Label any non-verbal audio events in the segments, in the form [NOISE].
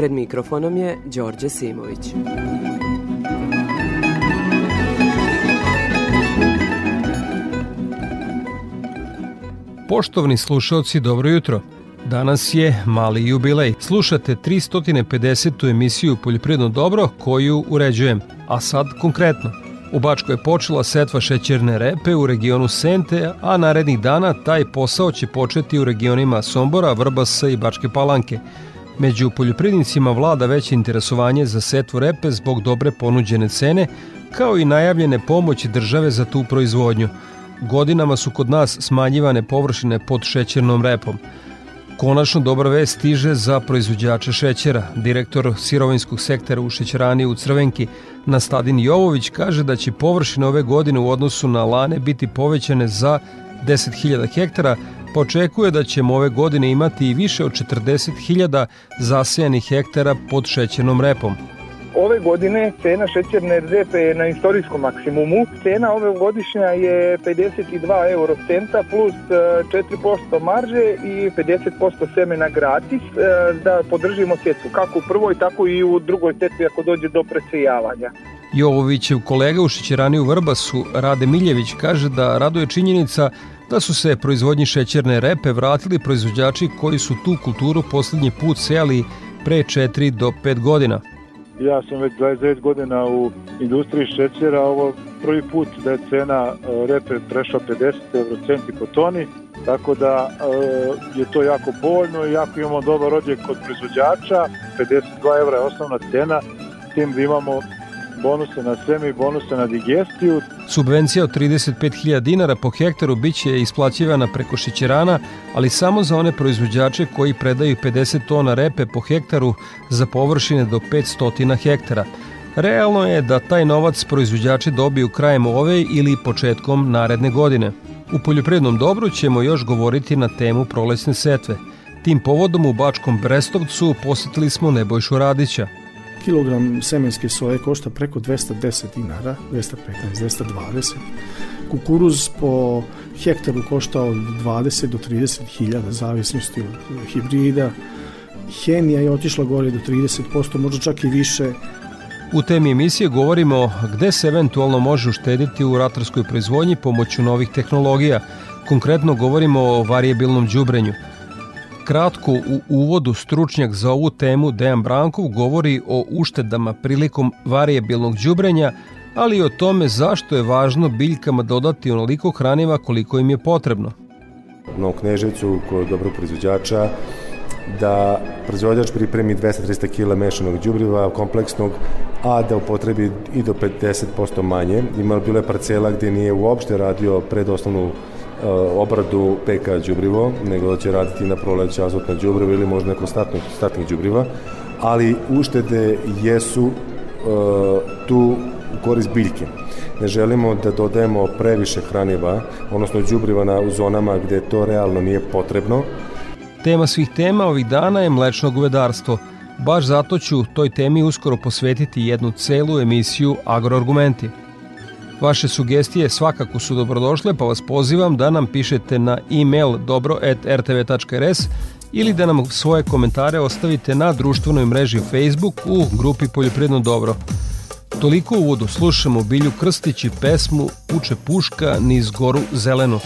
Pred mikrofonom je Đorđe Simović. Poštovni slušalci, dobro jutro. Danas je mali jubilej. Slušate 350. emisiju Poljoprivredno dobro koju uređujem. A sad konkretno. U Bačkoj je počela setva šećerne repe u regionu Sente, a narednih dana taj posao će početi u regionima Sombora, Vrbasa i Bačke Palanke. Među poljoprivrednicima vlada veće interesovanje za setvu repe zbog dobre ponuđene cene, kao i najavljene pomoći države za tu proizvodnju. Godinama su kod nas smanjivane površine pod šećernom repom. Konačno dobra vest stiže za proizvođače šećera. Direktor sirovinskog sektora u šećerani u Crvenki, Nastadin Jovović, kaže da će površine ove godine u odnosu na lane biti povećane za 10.000 hektara, pa očekuje da ćemo ove godine imati i više od 40.000 zasejanih hektara pod šećernom repom. Ove godine cena šećerne repe je na istorijskom maksimumu. Cena ove godišnja je 52 euro centa plus e, 4% marže i 50% semena gratis e, da podržimo sjetvu kako u prvoj tako i u drugoj setvi ako dođe do presejavanja. Jovovićev kolega u šećerani u Vrbasu, Rade Miljević, kaže da raduje činjenica da su se proizvodnji šećerne repe vratili proizvođači koji su tu kulturu poslednji put sejali pre 4 do 5 godina. Ja sam već 29 godina u industriji šećera, ovo prvi put da je cena e, repe prešla 50 euro centi po toni, tako da e, je to jako povoljno i jako imamo dobar odjek kod proizvođača, 52 evra je osnovna cena, tim da imamo bonuse na seme i bonuse na digestiju. Subvencija od 35.000 dinara po hektaru biće isplaćivana preko šećerana, ali samo za one proizvođače koji predaju 50 tona repe po hektaru za površine do 500 hektara. Realno je da taj novac proizvođači dobiju krajem ove ili početkom naredne godine. U poljoprivrednom dobru ćemo još govoriti na temu prolesne setve. Tim povodom u Bačkom Brestovcu posetili smo Nebojšu Radića, kilogram semenske soje košta preko 210 dinara, 215, 220. Kukuruz po hektaru košta od 20 do 30 hiljada, zavisnosti od hibrida. Hemija je otišla gore do 30%, možda čak i više. U temi emisije govorimo gde se eventualno može uštediti u ratarskoj proizvodnji pomoću novih tehnologija. Konkretno govorimo o variabilnom đubrenju – kratko u uvodu stručnjak za ovu temu Dejan Brankov govori o uštedama prilikom variabilnog đubrenja, ali i o tome zašto je važno biljkama dodati onoliko hraniva koliko im je potrebno. U Novom Kneževcu, kod dobrog proizvođača, da proizvođač pripremi 200-300 kg mešanog đubriva kompleksnog, a da upotrebi i do 50% manje. Imalo bilo je parcela gde nije uopšte radio predosnovnu Eh, obradu PK đubrivo, nego da će raditi na proleće azotna đubrivo ili možda neko statnih, statnih đubriva, ali uštede jesu uh, tu u korist biljke. Ne želimo da dodajemo previše hraniva, odnosno đubriva na u zonama gde to realno nije potrebno. Tema svih tema ovih dana je mlečno govedarstvo. Baš zato ću toj temi uskoro posvetiti jednu celu emisiju Agroargumenti. Vaše sugestije svakako su dobrodošle, pa vas pozivam da nam pišete na e-mail dobro.rtv.rs ili da nam svoje komentare ostavite na društvenoj mreži Facebook u grupi Poljoprivredno dobro. Toliko uvodu slušamo Bilju Krstić i pesmu Uče puška niz goru zelenu.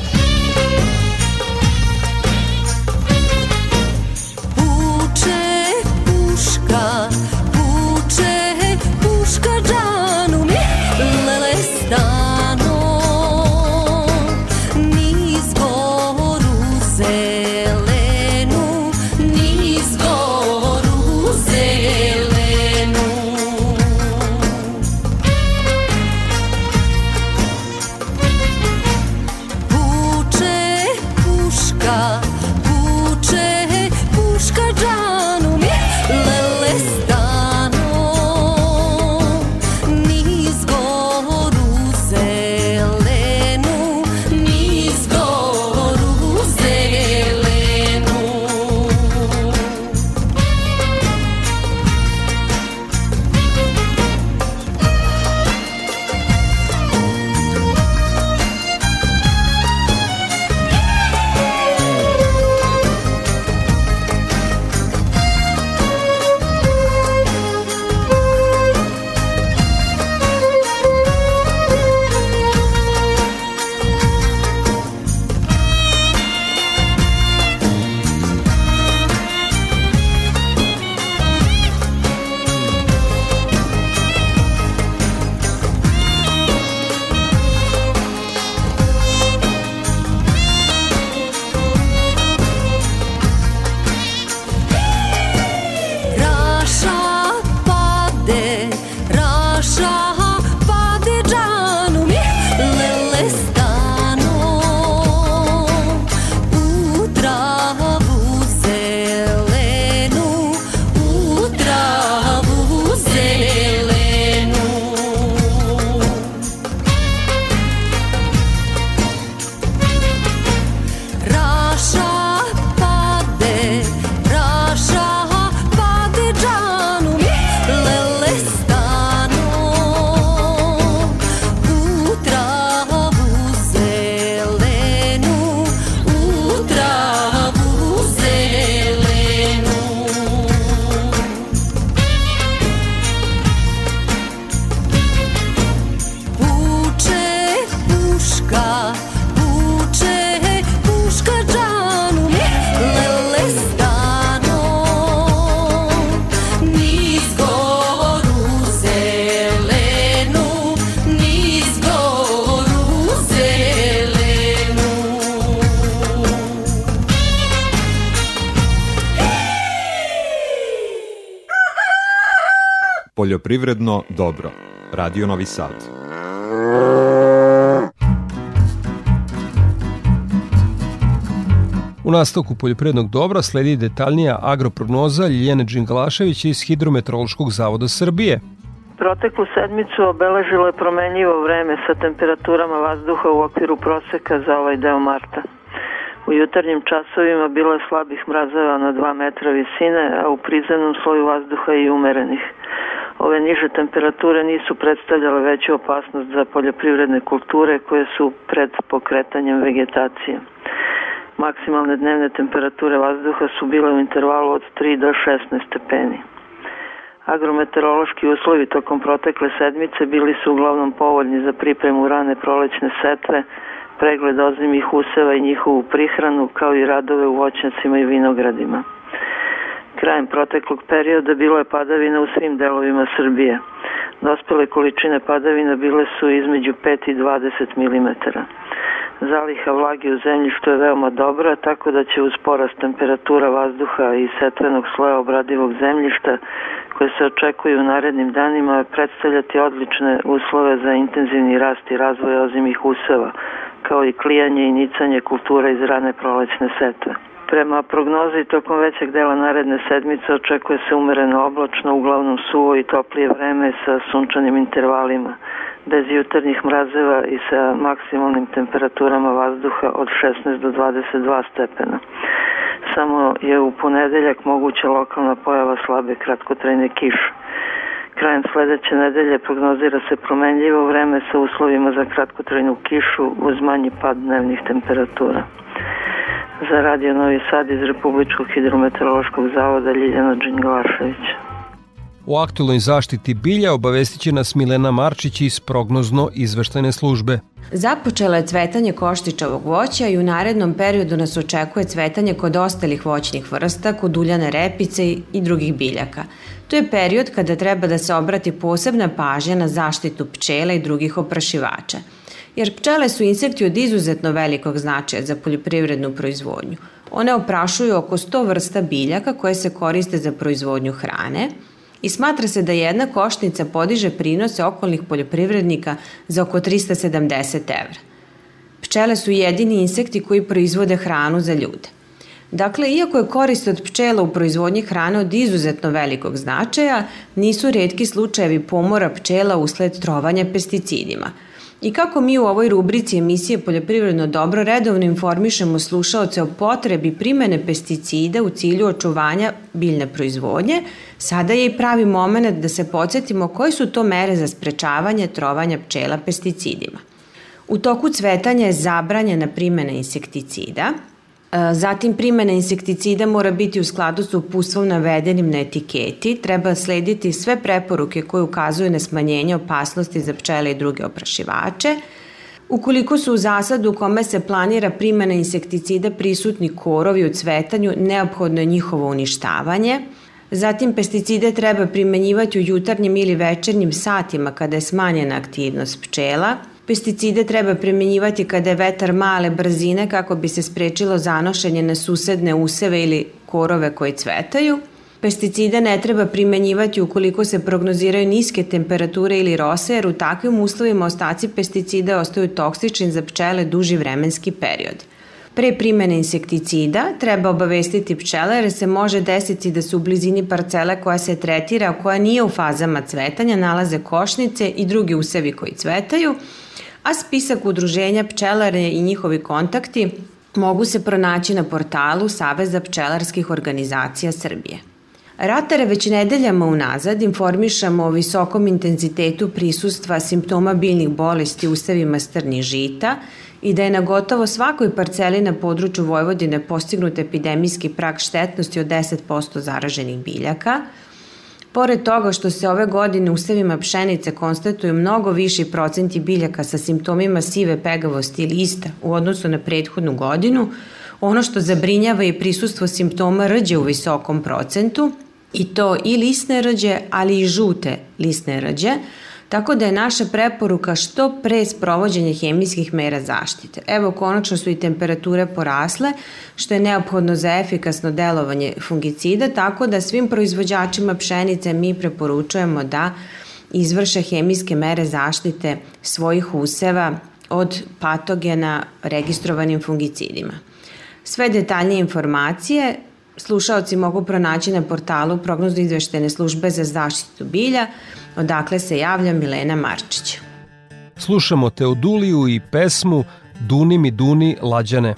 Poljoprivredno dobro. Radio Novi Sad. U nastavku poljoprivrednog dobra sledi detaljnija agroprognoza Ljiljane Đingalašević iz Hidrometeorološkog zavoda Srbije. Proteklu sedmicu obeležilo je promenljivo vreme sa temperaturama vazduha u okviru proseka za ovaj deo marta. U jutarnjim časovima bilo je slabih mrazeva na 2 metra visine, a u prizemnom sloju vazduha i umerenih. Ove niže temperature nisu predstavljale veću opasnost za poljoprivredne kulture koje su pred pokretanjem vegetacije. Maksimalne dnevne temperature vazduha su bile u intervalu od 3 do 16 stepeni. Agrometeorološki uslovi tokom protekle sedmice bili su uglavnom povoljni za pripremu rane prolećne setve, pregled ozimih useva i njihovu prihranu, kao i radove u voćnjacima i vinogradima. Krajem proteklog perioda bilo je padavina u svim delovima Srbije. Dospele količine padavina bile su između 5 i 20 mm. Zaliha vlage u zemljištu je veoma dobra, tako da će uz porast temperatura vazduha i setvenog sloja obradivog zemljišta koje se očekuju u narednim danima predstavljati odlične uslove za intenzivni rast i razvoj ozimih useva, kao i klijanje i nicanje kultura iz rane prolećne setve. Prema prognozi tokom većeg dela naredne sedmice očekuje se umereno oblačno, uglavnom suvo i toplije vreme sa sunčanim intervalima, bez jutarnjih mrazeva i sa maksimalnim temperaturama vazduha od 16 do 22 stepena. Samo je u ponedeljak moguća lokalna pojava slabe kratkotrajne kiše. Krajem sledeće nedelje prognozira se promenljivo vreme sa uslovima za kratkotrajnu kišu uz manji pad dnevnih temperatura. Za Radio Novi Sad iz Republičkog hidrometeorološkog zavoda Ljiljana Đinglašević. U aktualnoj zaštiti bilja obavestit će nas Milena Marčić iz prognozno izveštajne službe. Započelo je cvetanje koštičavog voća i u narednom periodu nas očekuje cvetanje kod ostalih voćnih vrsta, kod uljane repice i drugih biljaka. To je period kada treba da se obrati posebna pažnja na zaštitu pčela i drugih oprašivača. Jer pčele su insekti od izuzetno velikog značaja za poljoprivrednu proizvodnju. One oprašuju oko 100 vrsta biljaka koje se koriste za proizvodnju hrane, i smatra se da jedna košnica podiže prinose okolnih poljoprivrednika za oko 370 evra. Pčele su jedini insekti koji proizvode hranu za ljude. Dakle, iako je korist od pčela u proizvodnji hrane od izuzetno velikog značaja, nisu redki slučajevi pomora pčela usled trovanja pesticidima – I kako mi u ovoj rubrici emisije Poljoprivredno dobro redovno informišemo slušaoce o potrebi primene pesticida u cilju očuvanja biljne proizvodnje, sada je i pravi moment da se podsjetimo koje su to mere za sprečavanje trovanja pčela pesticidima. U toku cvetanja je zabranjena primena insekticida, zatim primjena insekticida mora biti u skladu sa upustvom navedenim na etiketi. Treba slediti sve preporuke koje ukazuju na smanjenje opasnosti za pčele i druge oprašivače. Ukoliko su u zasadu u kome se planira primjena insekticida prisutni korovi u cvetanju, neophodno je njihovo uništavanje. Zatim pesticide treba primenjivati u jutarnjim ili večernjim satima kada je smanjena aktivnost pčela – Pesticide treba premenjivati kada je vetar male brzine kako bi se sprečilo zanošenje na susedne useve ili korove koji cvetaju. Pesticide ne treba primenjivati ukoliko se prognoziraju niske temperature ili rose, jer u takvim uslovima ostaci pesticida ostaju toksični za pčele duži vremenski period. Pre primene insekticida treba obavestiti pčele jer se može desiti da su u blizini parcele koja se tretira, koja nije u fazama cvetanja, nalaze košnice i drugi usevi koji cvetaju, a spisak udruženja pčelare i njihovi kontakti mogu se pronaći na portalu Saveza pčelarskih organizacija Srbije. Ratare već nedeljama unazad informišamo o visokom intenzitetu prisustva simptoma biljnih bolesti usevima strnih žita i da je na gotovo svakoj parceli na području Vojvodine postignut epidemijski prag štetnosti od 10% zaraženih biljaka – Pored toga što se ove godine u usevima pšenice konstatuju mnogo viši procenti biljaka sa simptomima sive pegavosti ili ista u odnosu na prethodnu godinu, ono što zabrinjava je prisustvo simptoma rđe u visokom procentu, i to i lisne rđe, ali i žute lisne rđe, Tako da je naša preporuka što pre sprovođenje hemijskih mera zaštite. Evo, konačno su i temperature porasle, što je neophodno za efikasno delovanje fungicida, tako da svim proizvođačima pšenice mi preporučujemo da izvrše hemijske mere zaštite svojih useva od patogena registrovanim fungicidima. Sve detaljne informacije slušaoci mogu pronaći na portalu prognozno izveštene službe za zaštitu bilja, odakle se javlja Milena Marčić. Slušamo Teoduliju i pesmu Duni mi duni lađane.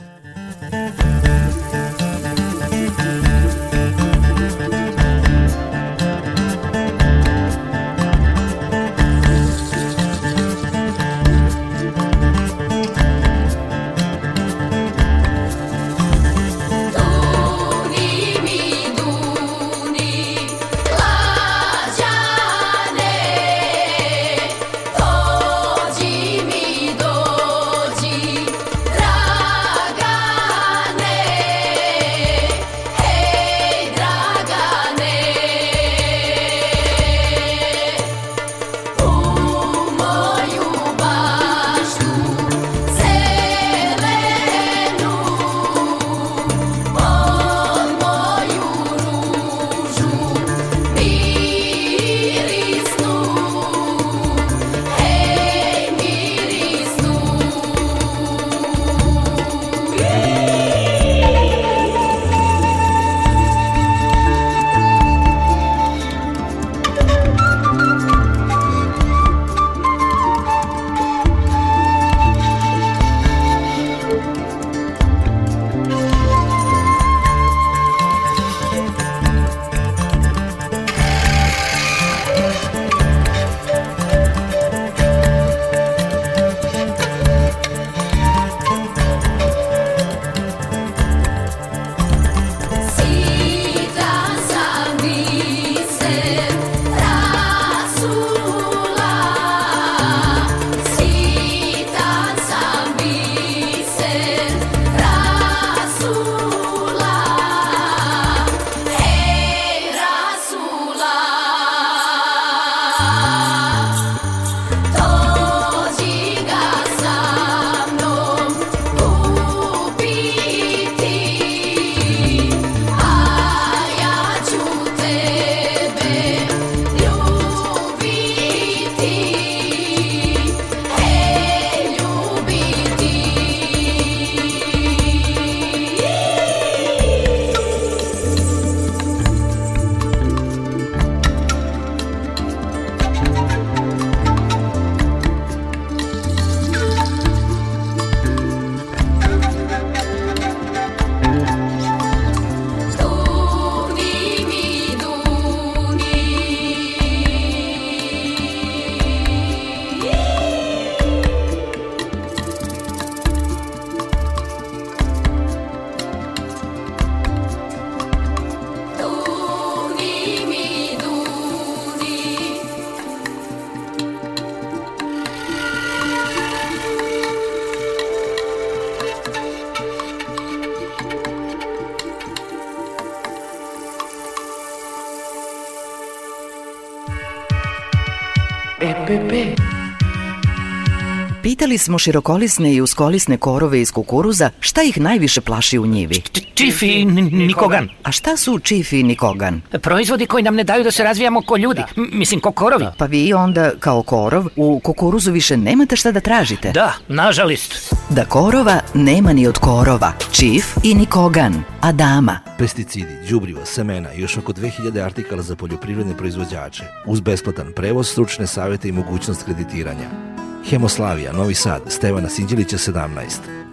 Pitali smo širokolisne i uskolisne korove iz kukuruza šta ih najviše plaši u njivi. Čif i nikogan. A šta su čif i nikogan? Proizvodi koji nam ne daju da se razvijamo ko ljudi. Mislim, ko korovi. Pa vi onda, kao korov, u kukuruzu više nemate šta da tražite. Da, nažalist. Da korova nema ni od korova. Čif i nikogan. Adama. Pesticidi, đubriva, semena i još oko 2000 artikala za poljoprivredne proizvođače. Uz besplatan prevoz, stručne savete i mogućnost kreditiranja. Hemoslavija, Novi Sad, Stevana Sinđilića 17,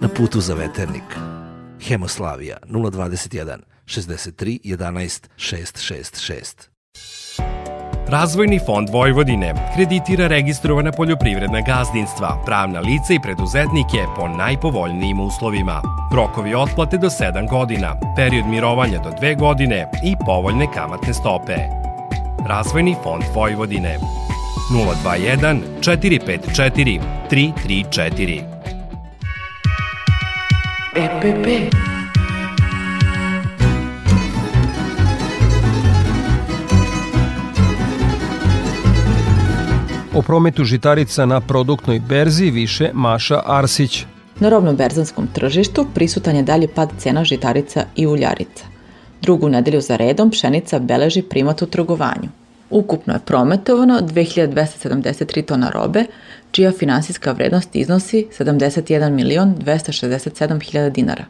na putu za veternik. Hemoslavija 021 63 11 666. Razvojni fond Vojvodine kreditira registrovana poljoprivredna gazdinstva, pravna lica i preduzetnike po najpovoljnijim uslovima. Rokovi otplate do 7 godina, period mirovanja do 2 godine i povoljne kamatne stope. Razvojni fond Vojvodine 021 454 334 EPP O prometu žitarica na produktnoj berzi više Maša Arsić. Na robnom berzanskom tržištu prisutan je dalje pad cena žitarica i uljarica. Drugu nedelju za redom pšenica beleži primat u trgovanju. Ukupno je prometovano 2273 tona robe, čija finansijska vrednost iznosi 71 milion 267 hiljada dinara.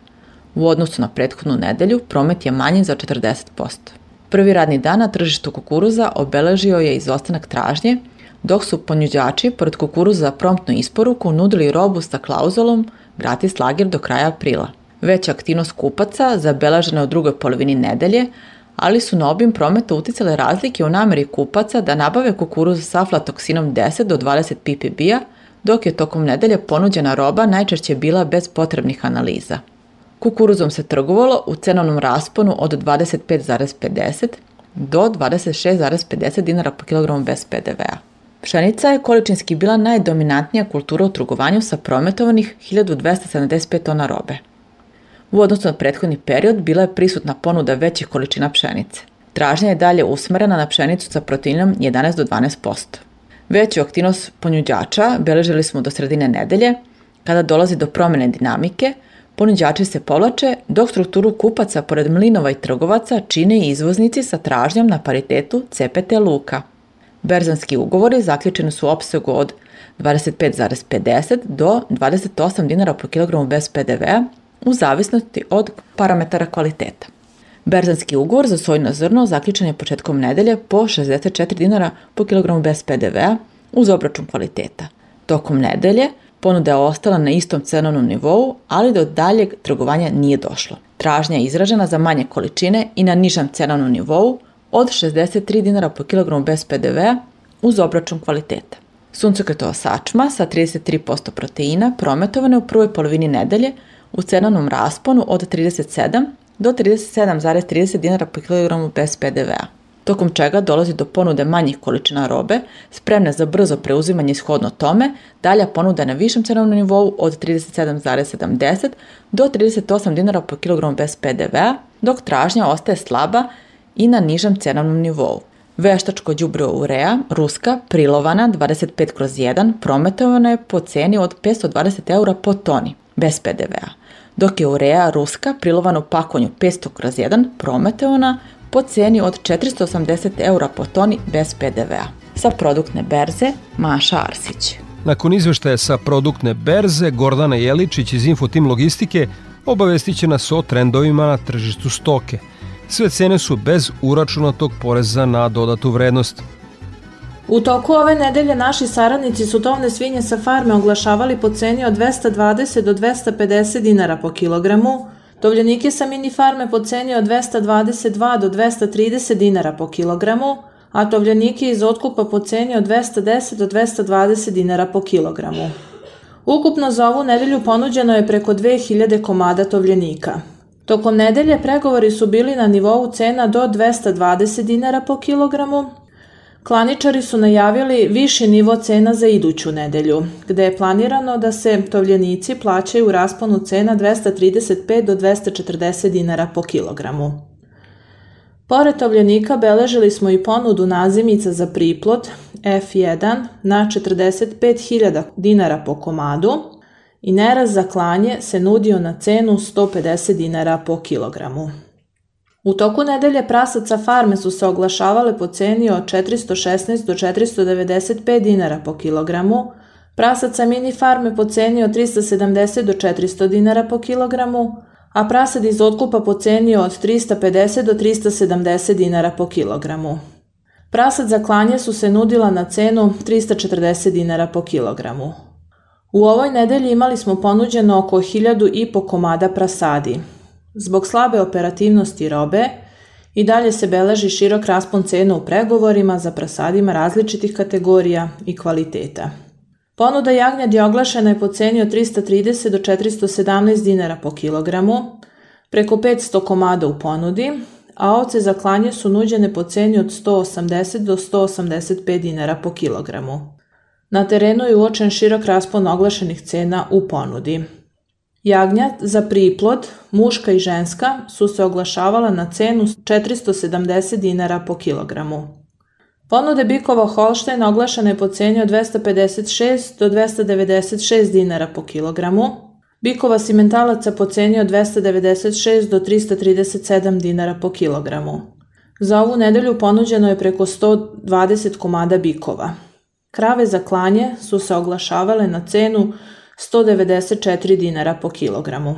U odnosu na prethodnu nedelju promet je manji za 40%. Prvi radni dan na tržištu kukuruza obeležio je izostanak tražnje, dok su ponuđači pored kukuruza promptnu isporuku nudili robu sa klauzulom gratis lager do kraja aprila. Veća aktivnost kupaca zabeležena je u drugoj polovini nedelje, ali su na obim prometa uticale razlike u nameri kupaca da nabave kukuruz sa aflatoksinom 10 do 20 ppb-a, dok je tokom nedelje ponuđena roba najčešće bila bez potrebnih analiza. Kukuruzom se trgovalo u cenovnom rasponu od 25,50 do 26,50 dinara po kilogramu bez PDV-a. Pšenica je količinski bila najdominantnija kultura u trgovanju sa prometovanih 1275 tona robe. U odnosu na prethodni period bila je prisutna ponuda većih količina pšenice. Tražnja je dalje usmerena na pšenicu sa proteinom 11 do 12%. Veću aktivnost ponuđača beležili smo do sredine nedelje, kada dolazi do promene dinamike, ponuđači se povlače, dok strukturu kupaca pored mlinova i trgovaca čine i izvoznici sa tražnjom na paritetu CPT luka. Berzanski ugovori zaključeni su u opsegu od 25,50 do 28 dinara po kilogramu bez PDV-a u zavisnosti od parametara kvaliteta. Berzanski ugovor za sojno zrno zaključen je početkom nedelje po 64 dinara po kilogramu bez PDV-a uz obračun kvaliteta. Tokom nedelje ponuda je ostala na istom cenovnom nivou, ali do daljeg trgovanja nije došlo. Tražnja je izražena za manje količine i na nižem cenovnom nivou od 63 dinara po kilogramu bez PDV-a uz obračun kvaliteta. Suncokretova sačma sa 33% proteina prometovana u prvoj polovini nedelje u cenovnom rasponu od 37 do 37,30 dinara po kilogramu bez PDV-a, tokom čega dolazi do ponude manjih količina robe, spremne za brzo preuzimanje ishodno tome, dalja ponuda na višem cenovnom nivou od 37,70 do 38 dinara po kilogramu bez PDV-a, dok tražnja ostaje slaba i na nižem cenovnom nivou. Veštačko đubrivo urea, ruska, prilovana 25 kroz 1, prometovana je po ceni od 520 eura po toni, bez PDV-a dok je urea ruska prilovana u pakovanju 500 kroz 1 prometeona po ceni od 480 eura po toni bez PDV-a. Sa produktne berze Maša Arsić. Nakon izveštaja sa produktne berze, Gordana Jeličić iz Infotim Logistike obavestit će nas o trendovima na tržištu stoke. Sve cene su bez uračunatog poreza na dodatu vrednost. U toku ove nedelje naši saradnici su tovne svinje sa farme oglašavali po ceni od 220 do 250 dinara po kilogramu, tovljenike sa mini farme po ceni od 222 do 230 dinara po kilogramu, a tovljenike iz otkupa po ceni od 210 do 220 dinara po kilogramu. Ukupno za ovu nedelju ponuđeno je preko 2000 komada tovljenika. Tokom nedelje pregovori su bili na nivou cena do 220 dinara po kilogramu, Klaničari su najavili viši nivo cena za iduću nedelju, gde je planirano da se tovljenici plaćaju u rasponu cena 235 do 240 dinara po kilogramu. Pored tovljenika beležili smo i ponudu nazimica za priplot F1 na 45.000 dinara po komadu i neraz za klanje se nudio na cenu 150 dinara po kilogramu. U toku nedelje prasaca farme su se oglašavale po ceni od 416 do 495 dinara po kilogramu, prasaca mini farme po ceni od 370 do 400 dinara po kilogramu, a prasad iz otkupa po ceni od 350 do 370 dinara po kilogramu. Prasad za klanje su se nudila na cenu 340 dinara po kilogramu. U ovoj nedelji imali smo ponuđeno oko 1000 i po komada prasadi, Zbog slabe operativnosti robe, i dalje se beleži širok raspon cena u pregovorima za prasadima različitih kategorija i kvaliteta. Ponuda jagnjadi oglašena je po ceni od 330 do 417 dinara po kilogramu, preko 500 komada u ponudi, a ovce za klanje su nuđene po ceni od 180 do 185 dinara po kilogramu. Na terenu je uočen širok raspon oglašenih cena u ponudi. Jagnjad za priplod, muška i ženska, su se oglašavala na cenu 470 dinara po kilogramu. Ponude bikova Holštajn oglašene po ceni od 256 do 296 dinara po kilogramu, bikova simentalaca po ceni od 296 do 337 dinara po kilogramu. Za ovu nedelju ponuđeno je preko 120 komada bikova. Krave za klanje su se oglašavale na cenu 194 dinara po kilogramu.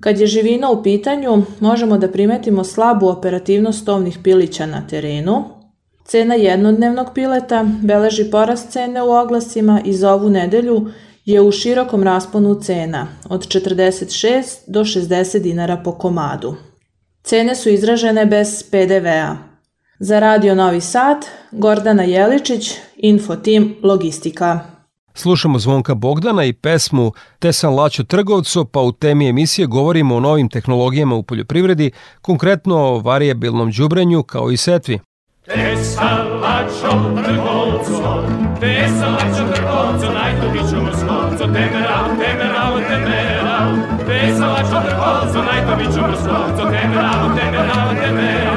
Kad je živina u pitanju, možemo da primetimo slabu operativnost tovnih pilića na terenu. Cena jednodnevnog pileta beleži porast cene u oglasima i za ovu nedelju je u širokom rasponu cena od 46 do 60 dinara po komadu. Cene su izražene bez PDV-a. Za Radio Novi Sad, Gordana Jeličić, Info Team Logistika. Slušamo Zvonka Bogdana i pesmu Te sam laćo trgovco, pa u temi emisije govorimo o novim tehnologijama u poljoprivredi, konkretno o variabilnom đubrenju kao i setvi. Te sam laćo trgovco, te sam laćo trgovco, najtoviću mrskovco, temerao, temerao, temerao, te sam laćo trgovco, najtoviću mrskovco, temerao, temerao, temerao.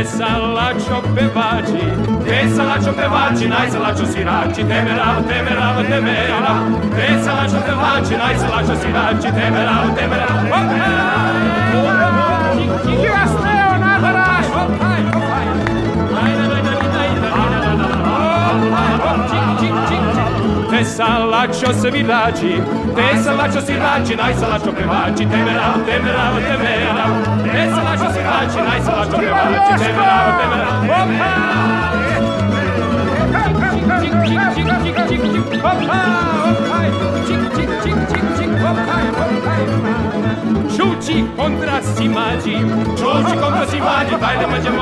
Te salačo pevači, te salačo pevači, najsalačo svirači, temerao, temerao, temerao. Te salačo pevači, najsalačo svirači, temerao, temerao. Jasne, Te salačo svirači, te salačo svirači, najsalačo pevači, temerao, temerao, temerao. Te salačo svirači, najsalačo pevači, temerao, temerao. Čuči kontra si mađi, čuči kontra si mađi, daj da mađemo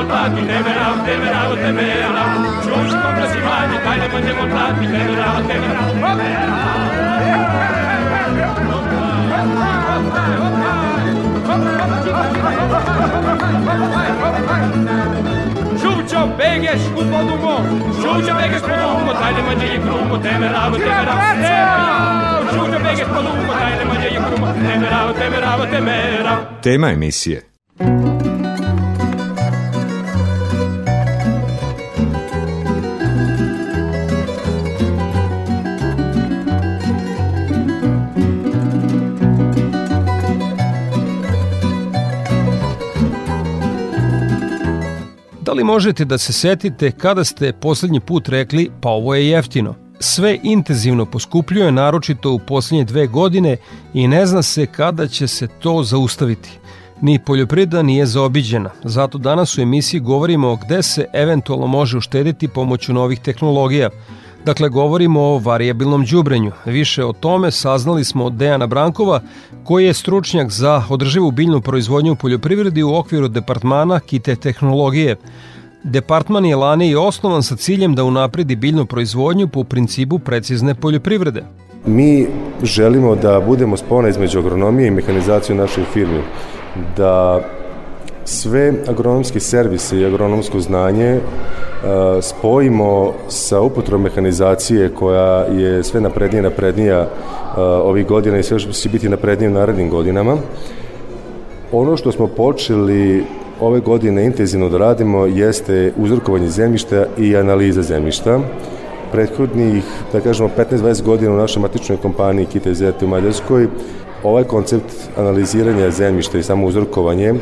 tlati, temerao, temerao, temerao. Čuči kontra si mađi, daj da mađemo tlati, temerao, temerao. Šućo, begeš u podumo, šućo, begeš po dumo, daj da mađe je krumo, temerao, temerao. Šućo, begeš po dumo, daj da mađe je krumo, temerao, temerao, temerao. Tema emisije. Da li možete da se setite kada ste poslednji put rekli pa ovo je jeftino? Sve intenzivno poskupljuje, naročito u poslednje dve godine i ne zna se kada će se to zaustaviti. Ni poljoprivreda nije zaobiđena, zato danas u emisiji govorimo o gde se eventualno može uštediti pomoću novih tehnologija. Dakle, govorimo o variabilnom đubrenju. Više o tome saznali smo od Dejana Brankova, koji je stručnjak za održivu biljnu proizvodnju u poljoprivredi u okviru departmana Kite tehnologije. Departman je lani i osnovan sa ciljem da unapredi biljnu proizvodnju po principu precizne poljoprivrede. Mi želimo da budemo spona između agronomije i mehanizacije u našoj firmi, da sve agronomske servise i agronomsko znanje uh, spojimo sa upotrom mehanizacije koja je sve naprednija naprednija uh, ovih godina i sve će biti naprednije u narednim godinama. Ono što smo počeli ove godine intenzivno da radimo jeste uzrokovanje zemljišta i analiza zemljišta. Prethodnih, da kažemo, 15-20 godina u našoj matičnoj kompaniji KTZ u Mađarskoj ovaj koncept analiziranja zemljišta i samo uzrokovanje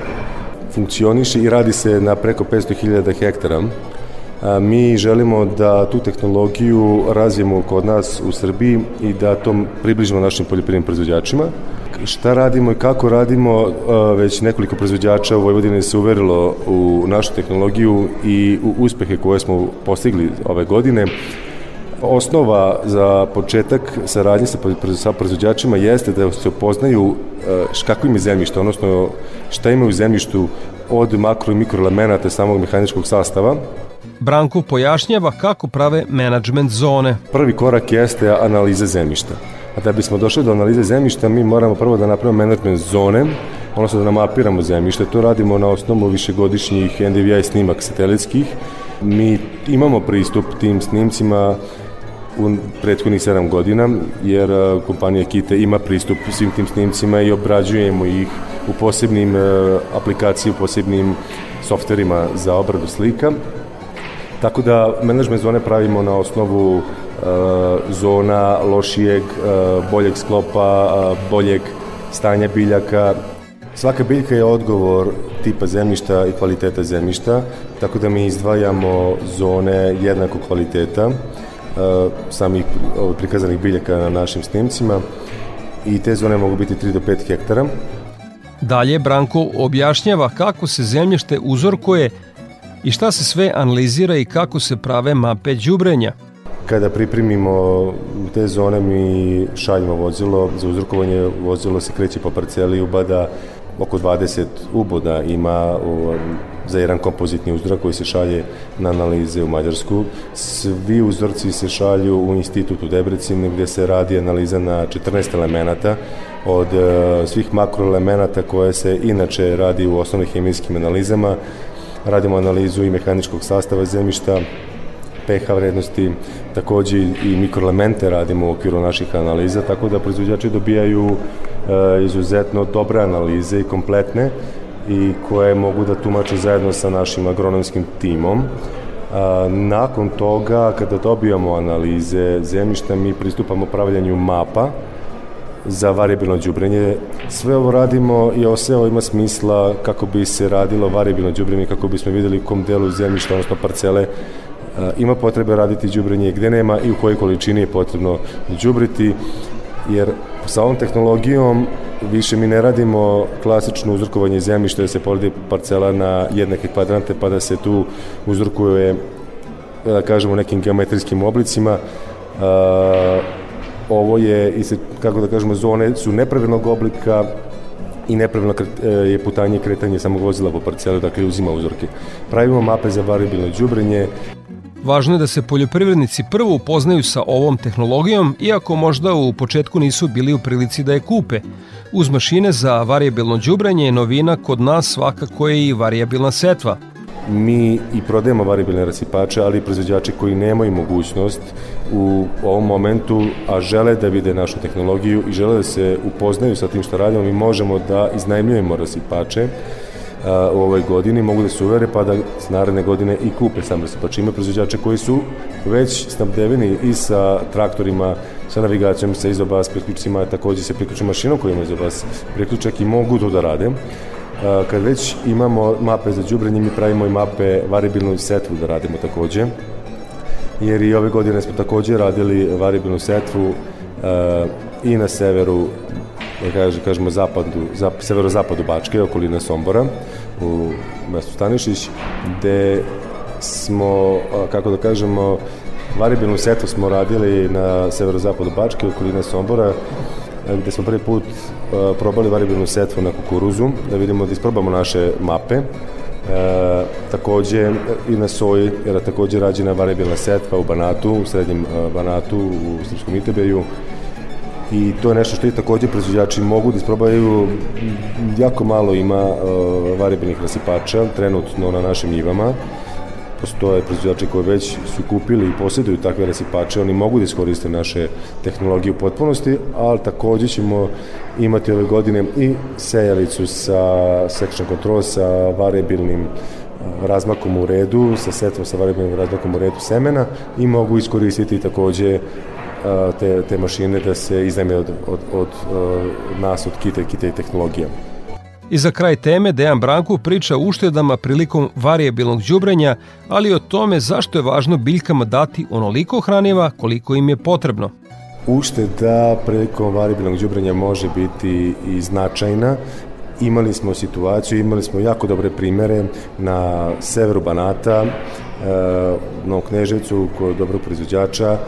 funkcioniše i radi se na preko 500.000 hektara. Mi želimo da tu tehnologiju razvijemo kod nas u Srbiji i da to približimo našim poljoprivrednim proizvođačima. Šta radimo i kako radimo, već nekoliko proizvođača u Vojvodini se uverilo u našu tehnologiju i u uspehe koje smo postigli ove godine. Osnova za početak saradnje sa, sa proizvođačima jeste da se upoznaju kakvo im je zemljište, odnosno šta imaju u zemljištu od makro i mikroelemenata samog mehaničkog sastava. Branko pojašnjava kako prave management zone. Prvi korak jeste analiza zemljišta. A da bismo došli do analize zemljišta, mi moramo prvo da napravimo management zone, odnosno da namapiramo zemljište. To radimo na osnovu višegodišnjih NDVI snimak satelitskih. Mi imamo pristup tim snimcima u prethodnih 7 godina, jer kompanija Kite ima pristup svim tim snimcima i obrađujemo ih u posebnim aplikaciji, u posebnim softverima za obradu slika. Tako da menadžment zone pravimo na osnovu zona lošijeg, boljeg sklopa, boljeg stanja biljaka. Svaka biljka je odgovor tipa zemljišta i kvaliteta zemljišta, tako da mi izdvajamo zone jednako kvaliteta samih prikazanih biljaka na našim snimcima i te zone mogu biti 3 do 5 hektara. Dalje Branko objašnjava kako se zemljište uzorkuje i šta se sve analizira i kako se prave mape đubrenja. Kada pripremimo te zone mi šaljemo vozilo, za uzrokovanje vozilo se kreće po parceli ubada oko 20 uboda ima za jedan kompozitni uzorak koji se šalje na analize u Mađarsku. Svi uzorci se šalju u institut u Debrecinu gde se radi analiza na 14 elemenata od uh, svih makroelemenata koje se inače radi u osnovnim hemijskim analizama. Radimo analizu i mehaničkog sastava zemljišta, pH vrednosti, takođe i mikroelemente radimo u okviru naših analiza, tako da proizvođači dobijaju e, izuzetno dobre analize i kompletne i koje mogu da tumače zajedno sa našim agronomskim timom. A, nakon toga, kada dobijamo analize zemljišta, mi pristupamo pravljanju mapa za variabilno đubrenje. Sve ovo radimo i ovo sve ovo ima smisla kako bi se radilo variabilno đubrenje, kako bismo videli u kom delu zemljišta, odnosno parcele, ima potrebe raditi đubrenje, gde nema i u kojoj količini je potrebno đubriti, jer sa ovom tehnologijom više mi ne radimo klasično uzorkovanje zemljišta da se poredi parcela na jednake kvadrante pa da se tu uzorkuje da kažemo nekim geometrijskim oblicima ovo je kako da kažemo zone su nepravilnog oblika i nepravilno je putanje i kretanje samog vozila po parcelu, dakle uzima uzorke. Pravimo mape za variabilno đubrenje, Važno je da se poljoprivrednici prvo upoznaju sa ovom tehnologijom, iako možda u početku nisu bili u prilici da je kupe. Uz mašine za variabilno đubranje novina kod nas svakako je i variabilna setva. Mi i prodajemo variabilne rasipače, ali i proizvođači koji nemaju mogućnost u ovom momentu, a žele da vide našu tehnologiju i žele da se upoznaju sa tim što radimo, mi možemo da iznajmljujemo rasipače u ovoj godini mogu da se uvere pa da naredne godine i kupe sam rasipač. Ima proizvođače koji su već snabdeveni i sa traktorima, sa navigacijom, sa izobas priključcima, takođe se priključima mašinom koji ima izobas priključak i mogu to da rade. Kad već imamo mape za đubrenje, mi pravimo i mape variabilnu setvu da radimo takođe jer i ove godine smo takođe radili variabilnu setvu i na severu da kaže, kažemo zapadu, zap, severozapadu Bačke, okolina Sombora, u mestu Stanišić, gde smo, kako da kažemo, variabilnu setu smo radili na severozapadu Bačke, okolina Sombora, gde smo prvi put probali variabilnu setvu na kukuruzu, da vidimo da isprobamo naše mape, E, takođe i na soji, jer je takođe rađena variabilna setva u Banatu, u srednjem Banatu, u Srpskom Itebeju, i to je nešto što i takođe proizvođači mogu da isprobaju. Jako malo ima uh, variabilnih rasipača trenutno na našim njivama. Postoje proizvođači koji već su kupili i posjeduju takve rasipače, oni mogu da iskoriste naše tehnologije u potpunosti, ali takođe ćemo imati ove godine i sejalicu sa section control sa variabilnim uh, razmakom u redu, sa setvom sa variabilnim razmakom u redu semena i mogu iskoristiti takođe te, te mašine da se iznajme od, od, od, nas, od kita i kita i. I za kraj teme Dejan Branku priča o uštedama prilikom variabilnog đubrenja, ali o tome zašto je važno biljkama dati onoliko hraniva koliko im je potrebno. Ušteda prilikom variabilnog đubrenja može biti i značajna. Imali smo situaciju, imali smo jako dobre primere na severu Banata, na Kneževcu kod dobrog proizvođača,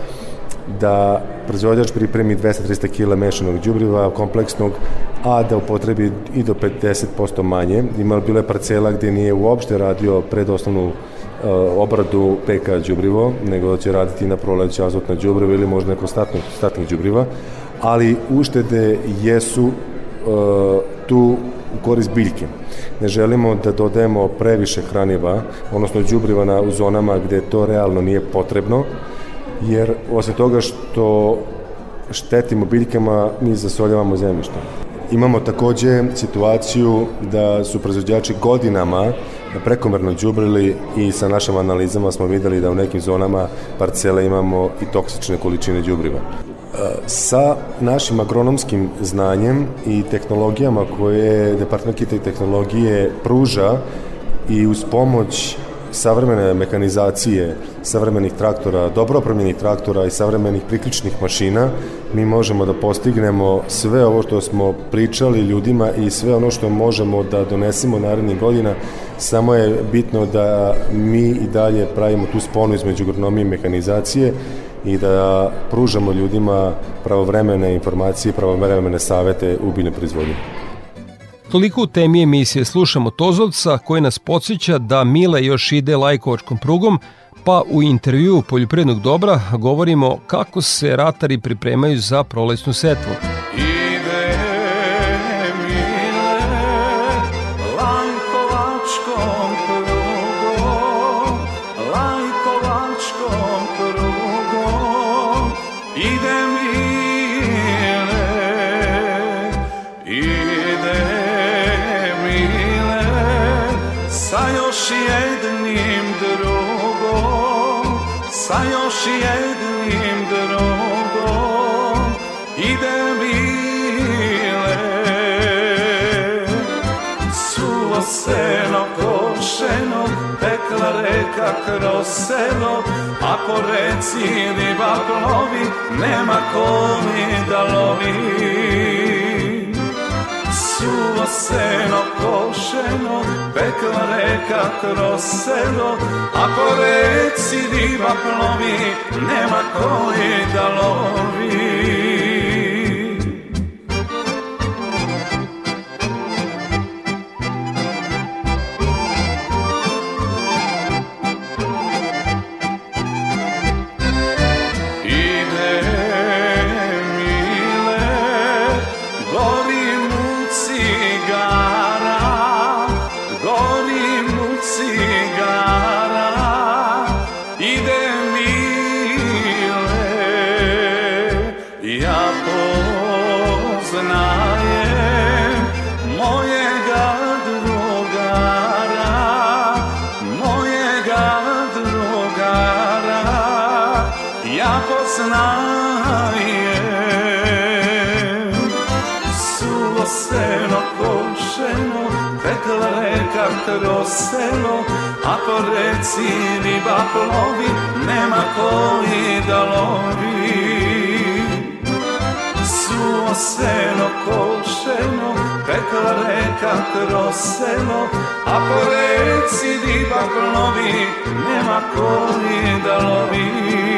da proizvođač pripremi 200-300 kg mešanog đubriva kompleksnog, a da upotrebi i do 50% manje. Ima bile parcela gde nije uopšte radio predosnovnu uh, obradu PK đubrivo, nego će raditi na proleće azotna đubriva ili možda neko statno, statnih đubriva, ali uštede jesu uh, tu u korist biljke. Ne želimo da dodajemo previše hraniva, odnosno đubriva na, zonama gde to realno nije potrebno, jer osim toga što štetimo biljkama, mi zasoljavamo zemljište. Imamo takođe situaciju da su proizvođači godinama prekomerno đubrili i sa našim analizama smo videli da u nekim zonama parcele imamo i toksične količine đubriva. Sa našim agronomskim znanjem i tehnologijama koje Departament kita i tehnologije pruža i uz pomoć savremene mekanizacije, savremenih traktora, dobro opremljenih traktora i savremenih priključnih mašina, mi možemo da postignemo sve ovo što smo pričali ljudima i sve ono što možemo da donesemo narednih godina, samo je bitno da mi i dalje pravimo tu sponu između agronomije i mekanizacije i da pružamo ljudima pravovremene informacije, pravovremene savete u biljnoj proizvodnji. Toliko u temi emisije slušamo Tozovca koji nas podsjeća da Mile još ide lajkovačkom prugom, pa u intervju Poljoprednog dobra govorimo kako se ratari pripremaju za prolesnu setvu. Reka kroz selo Ako reci riba plovi Nema ko mi da lovi. Suvo seno košeno Pekla reka kroz selo Ako reci riba plovi Nema ko da lovi reci riba plovi Nema koji da lovi. Suo seno košeno Tekla reka kroz selo Ako reci riba plovi Nema koji da lovi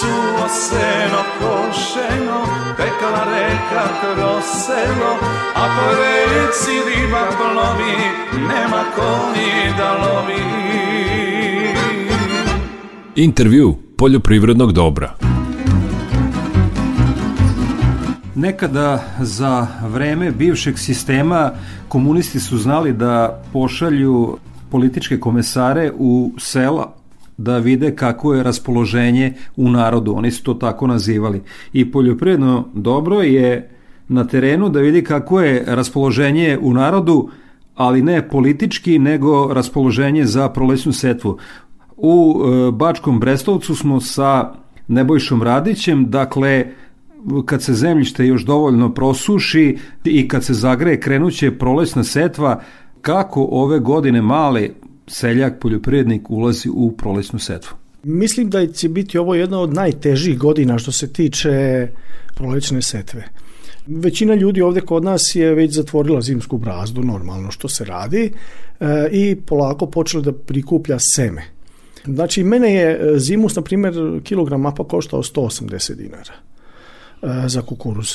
Suvo seno košeno Tekla reka kroz selo Ako reci riba plovi Nema koji da lovi. Intervju poljoprivrednog dobra. Nekada za vreme bivšeg sistema komunisti su znali da pošalju političke komesare u sela da vide kako je raspoloženje u narodu. Oni su to tako nazivali. I poljoprivredno dobro je na terenu da vidi kako je raspoloženje u narodu, ali ne politički, nego raspoloženje za prolesnu setvu. U e, Bačkom Brestovcu smo sa Nebojšom Radićem, dakle kad se zemljište još dovoljno prosuši i kad se zagreje krenuće prolećna setva, kako ove godine male seljak, poljoprivrednik ulazi u prolećnu setvu? Mislim da će biti ovo jedna od najtežih godina što se tiče prolećne setve. Većina ljudi ovde kod nas je već zatvorila zimsku brazdu, normalno što se radi, e, i polako počela da prikuplja seme. Znači, mene je e, zimus, na primjer, kilogram mapa koštao 180 dinara e, za kukuruz.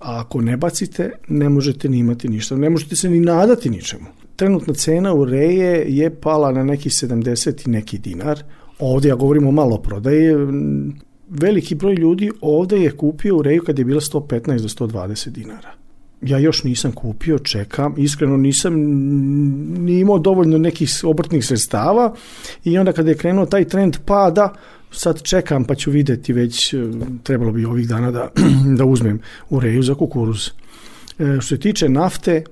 A ako ne bacite, ne možete ni imati ništa. Ne možete se ni nadati ničemu. Trenutna cena u reje je pala na neki 70 i neki dinar. Ovde ja govorimo o malo prodaje. Veliki broj ljudi ovde je kupio u reju kad je bila 115 do 120 dinara ja još nisam kupio, čekam, iskreno nisam ni imao dovoljno nekih obrtnih sredstava i onda kada je krenuo taj trend pada, sad čekam pa ću videti već, e, trebalo bi ovih dana da, [CLEARS THROAT] da uzmem u reju za kukuruz. E, što se tiče nafte, e,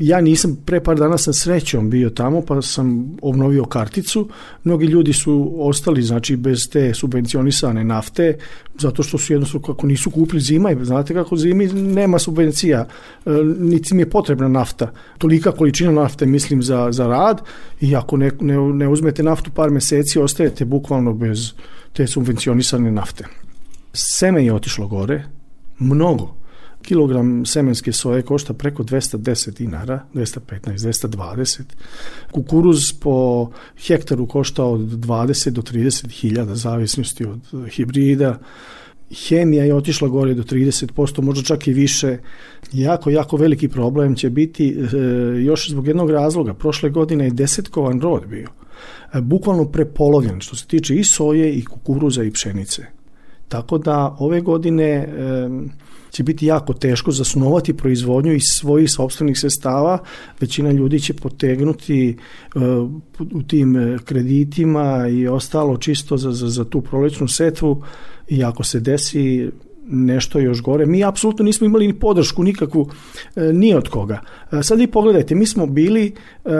ja nisam, pre par dana sam srećom bio tamo, pa sam obnovio karticu. Mnogi ljudi su ostali, znači, bez te subvencionisane nafte, zato što su jednostavno, kako nisu kupili zima, znate kako zimi nema subvencija, e, niti mi je potrebna nafta. Tolika količina nafte, mislim, za, za rad i ako ne, ne, ne uzmete naftu par meseci, ostajete bukvalno bez te subvencionisane nafte. Seme je otišlo gore, mnogo kilogram semenske soje košta preko 210 dinara, 215, 220. Kukuruz po hektaru košta od 20 do 30 hiljada, zavisnosti od hibrida. Hemija je otišla gore do 30%, možda čak i više. Jako, jako veliki problem će biti e, još zbog jednog razloga. Prošle godine je desetkovan rod bio. E, bukvalno prepolovljen što se tiče i soje i kukuruza i pšenice. Tako da ove godine e, će biti jako teško zasnovati proizvodnju iz svojih sobstvenih sredstava. Većina ljudi će potegnuti uh, u tim uh, kreditima i ostalo čisto za, za, za tu prolećnu setvu i ako se desi nešto još gore. Mi apsolutno nismo imali ni podršku nikakvu e, ni od koga. E, sad i pogledajte, mi smo bili e,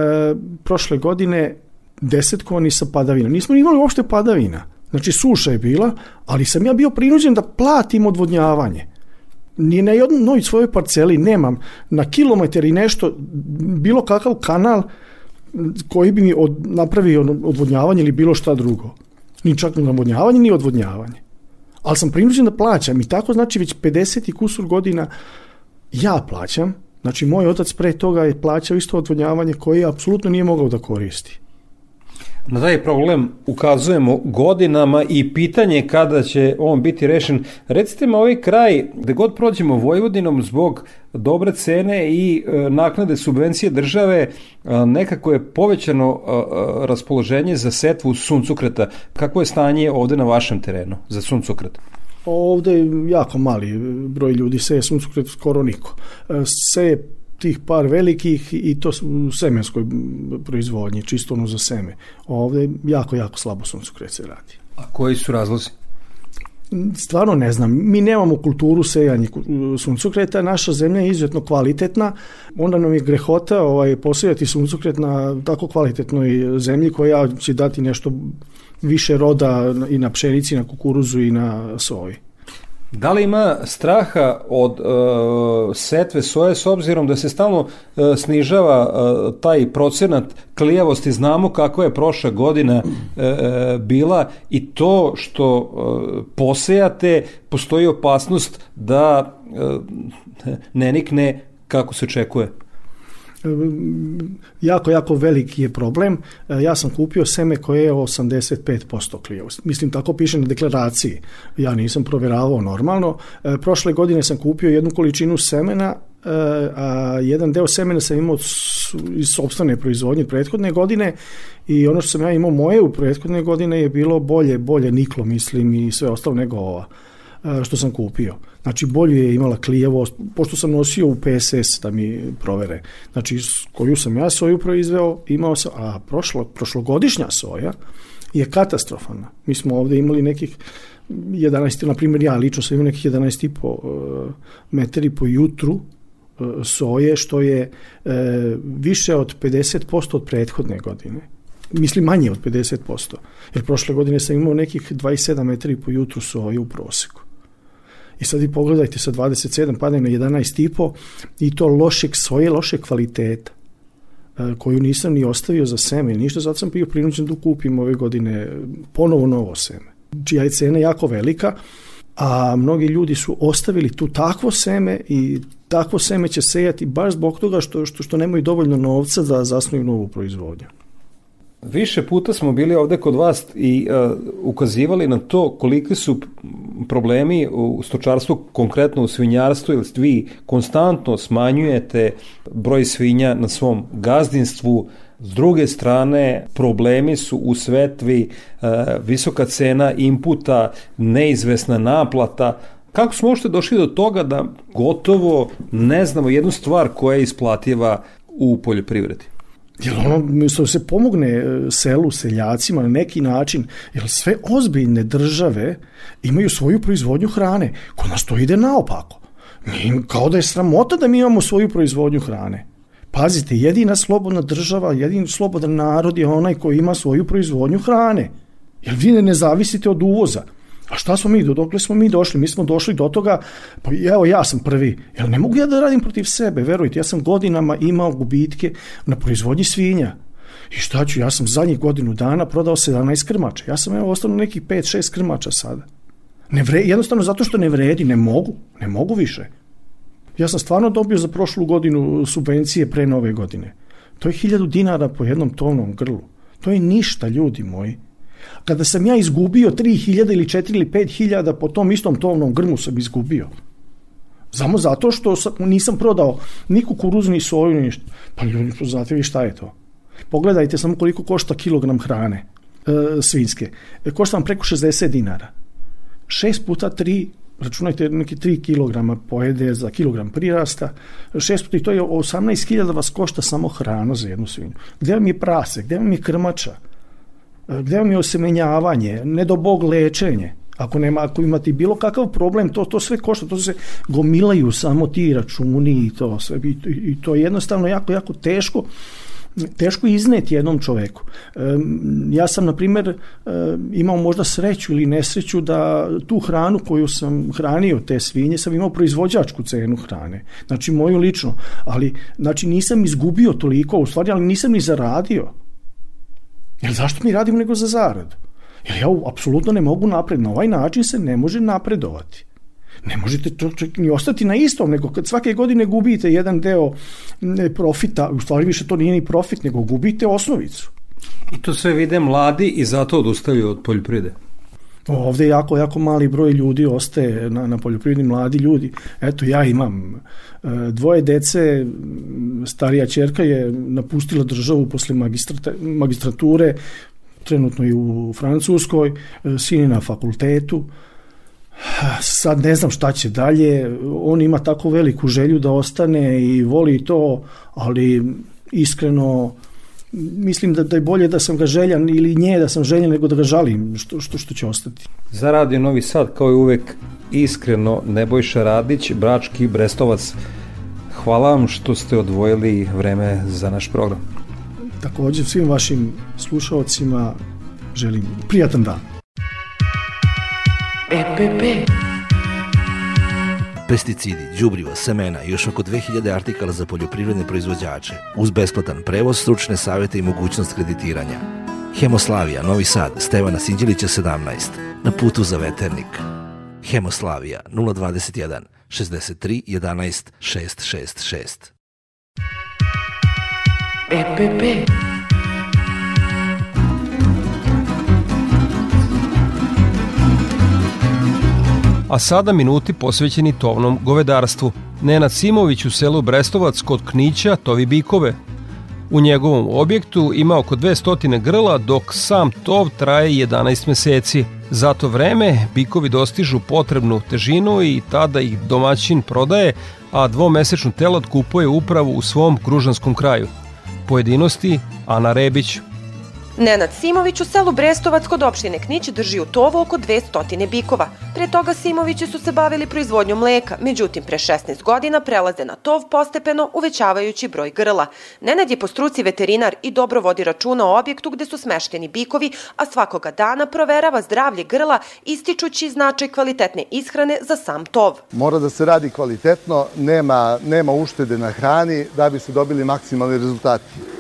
prošle godine desetkovani sa padavina. Nismo imali uopšte padavina. Znači suša je bila, ali sam ja bio prinuđen da platim odvodnjavanje ni na jednoj svojoj parceli nemam na kilometar i nešto bilo kakav kanal koji bi mi od, napravio odvodnjavanje ili bilo šta drugo. Ni čak ni navodnjavanje, ni odvodnjavanje. Ali sam prinuđen da plaćam i tako znači već 50 i kusur godina ja plaćam. Znači moj otac pre toga je plaćao isto odvodnjavanje koje apsolutno nije mogao da koristi. Na taj problem ukazujemo godinama i pitanje kada će on biti rešen. Recite mi ovaj kraj, gde god prođemo Vojvodinom zbog dobre cene i e, naknade subvencije države, e, nekako je povećano e, raspoloženje za setvu suncukreta. Kako je stanje ovde na vašem terenu za suncukret? Ovde je jako mali broj ljudi seje suncukret, skoro niko. Seje tih par velikih i to u semenskoj proizvodnji, čisto ono za seme. Ovde jako, jako slabo suncokret se radi. A koji su razlozi? Stvarno ne znam. Mi nemamo kulturu sejanja suncokreta, naša zemlja je izuzetno kvalitetna, onda nam je grehota ovaj, posejati suncokret na tako kvalitetnoj zemlji koja će dati nešto više roda i na pšenici, i na kukuruzu i na soji. Da li ima straha od uh, setve soje s obzirom da se stalno uh, snižava uh, taj procenat klijavosti? Znamo kako je prošla godina uh, bila i to što uh, posejate, postoji opasnost da uh, ne nikne kako se očekuje jako, jako veliki je problem. E, ja sam kupio seme koje je 85% klijavost. Mislim, tako piše na deklaraciji. Ja nisam proveravao normalno. E, prošle godine sam kupio jednu količinu semena a jedan deo semena sam imao iz sobstvene proizvodnje prethodne godine i ono što sam ja imao moje u prethodne godine je bilo bolje, bolje niklo mislim i sve ostalo nego ova što sam kupio. Znači, bolje je imala klijavost, pošto sam nosio u PSS da mi provere. Znači, koju sam ja soju proizveo, imao sam, a prošlo, prošlogodišnja soja je katastrofalna. Mi smo ovde imali nekih 11, na primjer ja lično sam imao nekih 11,5 metri po jutru soje, što je e, više od 50% od prethodne godine. mislim manje od 50%. Jer prošle godine sam imao nekih 27 metri po jutru soje u proseku. I sad vi pogledajte sa 27 padne na 11,5 i to lošeg soje, loše kvaliteta e, koju nisam ni ostavio za seme, ništa, zato sam bio prinuđen da kupim ove godine ponovo novo seme, čija je cena jako velika, a mnogi ljudi su ostavili tu takvo seme i takvo seme će sejati baš zbog toga što, što, što nemaju dovoljno novca da zasnuju novu proizvodnju. Više puta smo bili ovde kod vas i uh, ukazivali na to koliki su problemi u stočarstvu, konkretno u svinjarstvu, jer vi konstantno smanjujete broj svinja na svom gazdinstvu, S druge strane, problemi su u svetvi uh, visoka cena inputa, neizvesna naplata. Kako smo uopšte došli do toga da gotovo ne znamo jednu stvar koja je isplativa u poljoprivredi? Jer ono, mislim se pomogne e, selu, seljacima na neki način, jer sve ozbiljne države imaju svoju proizvodnju hrane. Kod nas to ide naopako. Kao da je sramota da mi imamo svoju proizvodnju hrane. Pazite, jedina slobodna država, jedin slobodan narod je onaj koji ima svoju proizvodnju hrane. Jer vi ne zavisite od uvoza. A šta smo mi, do dokle smo mi došli? Mi smo došli do toga, pa evo ja sam prvi, jel ne mogu ja da radim protiv sebe, verujte, ja sam godinama imao gubitke na proizvodnji svinja. I šta ću, ja sam zadnjih godinu dana prodao 17 krmača, ja sam evo ostalo nekih 5-6 krmača sada. Ne vre, jednostavno zato što ne vredi, ne mogu, ne mogu više. Ja sam stvarno dobio za prošlu godinu subvencije pre nove godine. To je 1000 dinara po jednom tovnom grlu. To je ništa, ljudi moji. Kada sam ja izgubio 3000 ili 4 ili 5000 po tom istom tovnom grmu sam izgubio. Samo zato što sam, nisam prodao ni kukuruz, ni soju, ni ništa. Pa ljudi, znate vi šta je to? Pogledajte samo koliko košta kilogram hrane e, svinske. E, košta vam preko 60 dinara. 6 puta 3 računajte neki 3 kg pojede za kilogram prirasta, 6 puta i to je 18.000 vas košta samo hrana za jednu svinju. Gde vam je prase, gde vam je krmača, gde vam je osemenjavanje, ne do bog lečenje. Ako nema, ako imate bilo kakav problem, to to sve košta, to se gomilaju samo ti računi i to sve i, i to je jednostavno jako jako teško teško izneti jednom čoveku. Ja sam, na primer, imao možda sreću ili nesreću da tu hranu koju sam hranio, te svinje, sam imao proizvođačku cenu hrane. Znači, moju lično. Ali, znači, nisam izgubio toliko, u stvari, ali nisam ni zaradio. Jer zašto mi radimo nego za zaradu? Jer ja apsolutno ne mogu napred. Na ovaj način se ne može napredovati. Ne možete ni ostati na istom, nego kad svake godine gubite jedan deo profita, u stvari više to nije ni profit, nego gubite osnovicu. I to sve vide mladi i zato odustaju od poljoprivrede. Ovde jako, jako mali broj ljudi ostaje na, na poljoprivredni mladi ljudi. Eto, ja imam e, dvoje dece, starija čerka je napustila državu posle magistrature, trenutno je u Francuskoj, e, sin je na fakultetu, sad ne znam šta će dalje, on ima tako veliku želju da ostane i voli to, ali iskreno mislim da, da je bolje da sam ga željan ili nje da sam željan nego da ga žalim što, što, što će ostati. Za Radio Novi Sad kao i uvek iskreno Nebojša Radić, Brački Brestovac. Hvala vam što ste odvojili vreme za naš program. Takođe svim vašim slušalcima želim prijatan dan. EPP pesticidi, đubriva, semena i još oko 2000 artikala za poljoprivredne proizvođače, uz besplatan prevoz, stručne savete i mogućnost kreditiranja. Hemoslavija, Novi Sad, Stevana Sinđilića 17, na putu za veternik. Hemoslavija 021 63 11 666. EPP a sada minuti posvećeni tovnom govedarstvu. Nenad Simović u selu Brestovac kod Knića tovi bikove. U njegovom objektu ima oko 200 grla, dok sam tov traje 11 meseci. Za to vreme bikovi dostižu potrebnu težinu i tada ih domaćin prodaje, a dvomesečnu telad kupuje upravo u svom kružanskom kraju. Pojedinosti Ana Rebić. Nenad Simović u selu Brestovac kod opštine Knić drži u tovu oko 200 bikova. Pre toga Simovići su se bavili proizvodnjom mleka, međutim pre 16 godina prelaze na tov postepeno uvećavajući broj grla. Nenad je po struci veterinar i dobro vodi računa o objektu gde su smešteni bikovi, a svakoga dana proverava zdravlje grla ističući značaj kvalitetne ishrane za sam tov. Mora da se radi kvalitetno, nema, nema uštede na hrani da bi se dobili maksimalni rezultati.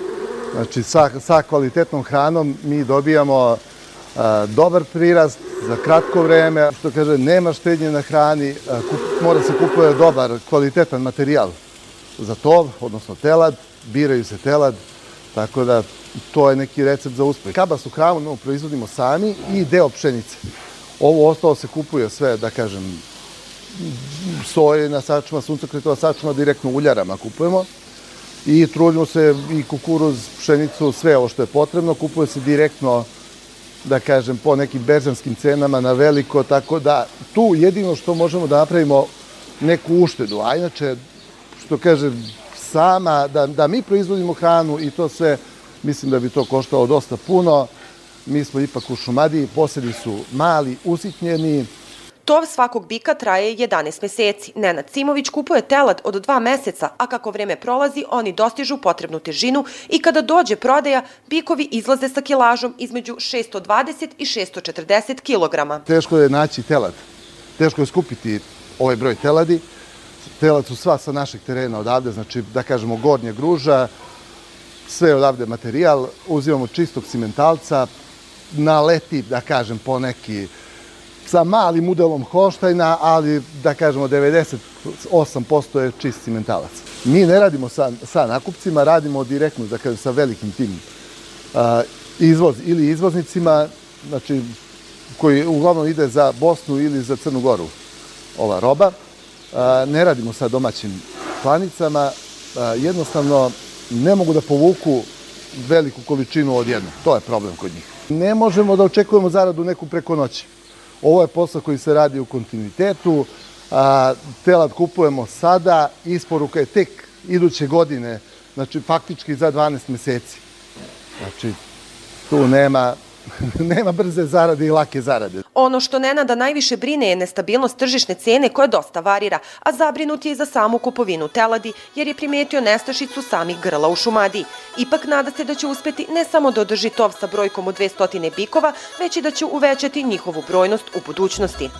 Znači, sa, sa kvalitetnom hranom mi dobijamo a, dobar prirast za kratko vreme. Što kaže, nema štednje na hrani, a, kup, mora se kupuje dobar, kvalitetan materijal za tov, odnosno telad, biraju se telad, tako da to je neki recept za uspeh. Kabasu hranu no, proizvodimo sami i deo pšenice. Ovo ostalo se kupuje sve, da kažem, soje na sačuma, suncokretova sačuma, direktno uljarama kupujemo i trudimo se i kukuruz, pšenicu, sve ovo što je potrebno, kupuje se direktno da kažem, po nekim berzanskim cenama na veliko, tako da tu jedino što možemo da napravimo neku uštedu, a inače, što kažem, sama, da, da mi proizvodimo hranu i to sve, mislim da bi to koštalo dosta puno. Mi smo ipak u Šumadiji, posedi su mali, usitnjeni, Tov svakog bika traje 11 meseci. Nenad Simović kupuje telad od dva meseca, a kako vreme prolazi, oni dostižu potrebnu težinu i kada dođe prodaja, bikovi izlaze sa kilažom između 620 i 640 kg. Teško je naći telad. Teško je skupiti ovaj broj teladi. Telad su sva sa našeg terena odavde, znači da kažemo gornje gruža, sve odavde materijal, uzimamo čistog cimentalca, naleti, da kažem, po neki sa malim udelom Holštajna, ali da kažemo 98% je čist cimentalac. Mi ne radimo sa, sa nakupcima, radimo direktno, da kažem, sa velikim tim uh, izvoz ili izvoznicima, znači koji uglavnom ide za Bosnu ili za Crnu Goru ova roba. Uh, ne radimo sa domaćim klanicama, uh, jednostavno ne mogu da povuku veliku količinu odjedno. To je problem kod njih. Ne možemo da očekujemo zaradu neku preko noći. Ovo je posao koji se radi u kontinuitetu, a, telad kupujemo sada, isporuka je tek iduće godine, znači faktički za 12 meseci. Znači, tu nema [LAUGHS] nema brze zarade i lake zarade. Ono što Nenada najviše brine je nestabilnost tržišne cene koja dosta varira, a zabrinut je i za samu kupovinu teladi, jer je primetio nestašicu samih grla u Šumadiji. Ipak nada se da će uspeti ne samo da održi tov sa brojkom od 200 bikova, već i da će uvećati njihovu brojnost u budućnosti.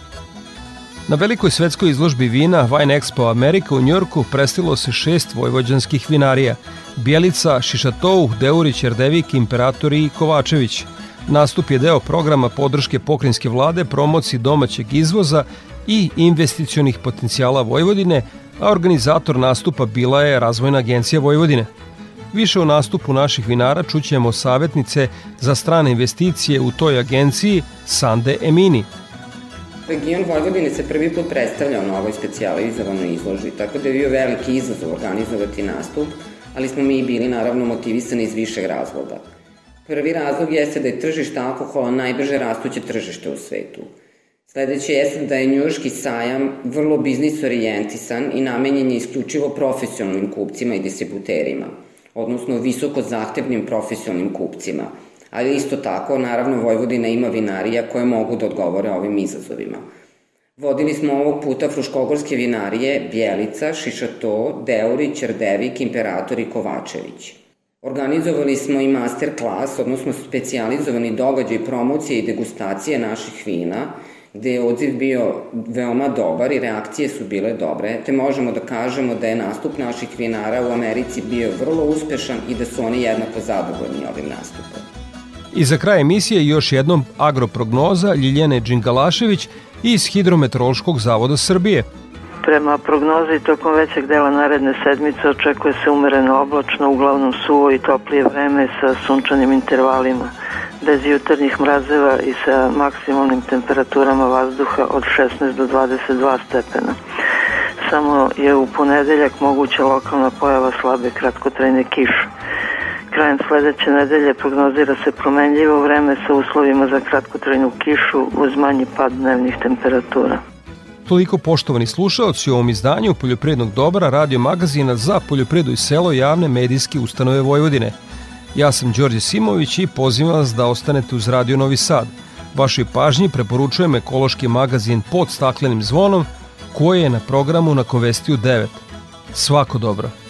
Na velikoj svetskoj izložbi vina Wine Expo Amerika u Njorku prestilo se šest vojvođanskih vinarija – Bjelica, Šišatou, Deurić, Erdevik, Imperatori i Kovačević – Nastup je deo programa podrške pokrinjske vlade, promociji domaćeg izvoza i investicionih potencijala Vojvodine, a organizator nastupa bila je Razvojna agencija Vojvodine. Više o nastupu naših vinara čućemo savjetnice za strane investicije u toj agenciji Sande Emini. Region Vojvodine se prvi put predstavljao na ovoj specijalizovanoj izložbi, tako da je bio veliki izazov organizovati nastup, ali smo mi bili naravno motivisani iz višeg razloga. Prvi razlog jeste da je tržište alkohola najbrže rastuće tržište u svetu. Sledeće jeste da je njuški sajam vrlo biznis orijentisan i namenjen je isključivo profesionalnim kupcima i distributerima, odnosno visoko zahtevnim profesionalnim kupcima, ali isto tako, naravno, Vojvodina ima vinarija koje mogu da odgovore ovim izazovima. Vodili smo ovog puta fruškogorske vinarije Bjelica, Šišato, Deurić, Rdevik, Imperator i Kovačević. Organizovali smo i master klas, odnosno specijalizovani događaj promocije i degustacije naših vina, gde je odziv bio veoma dobar i reakcije su bile dobre, te možemo da kažemo da je nastup naših vinara u Americi bio vrlo uspešan i da su oni jednako zadovoljni ovim nastupom. I za kraj emisije još jednom agroprognoza Ljiljane Đingalašević iz Hidrometeorološkog zavoda Srbije – Prema prognozi tokom većeg dela naredne sedmice očekuje se umereno oblačno, uglavnom suvo i toplije vreme sa sunčanim intervalima, bez jutarnjih mrazeva i sa maksimalnim temperaturama vazduha od 16 do 22 stepena. Samo je u ponedeljak moguća lokalna pojava slabe kratkotrajne kiše. Krajem sledeće nedelje prognozira se promenljivo vreme sa uslovima za kratkotrajnu kišu uz manji pad dnevnih temperatura. Toliko poštovani slušaoci u ovom izdanju Poljoprivrednog dobra radio magazina za poljoprivredu i selo javne medijske ustanove Vojvodine. Ja sam Đorđe Simović i pozivam vas da ostanete uz Radio Novi Sad. Vašoj pažnji preporučujem ekološki magazin pod staklenim zvonom koji je na programu na Kovestiju 9. Svako dobro!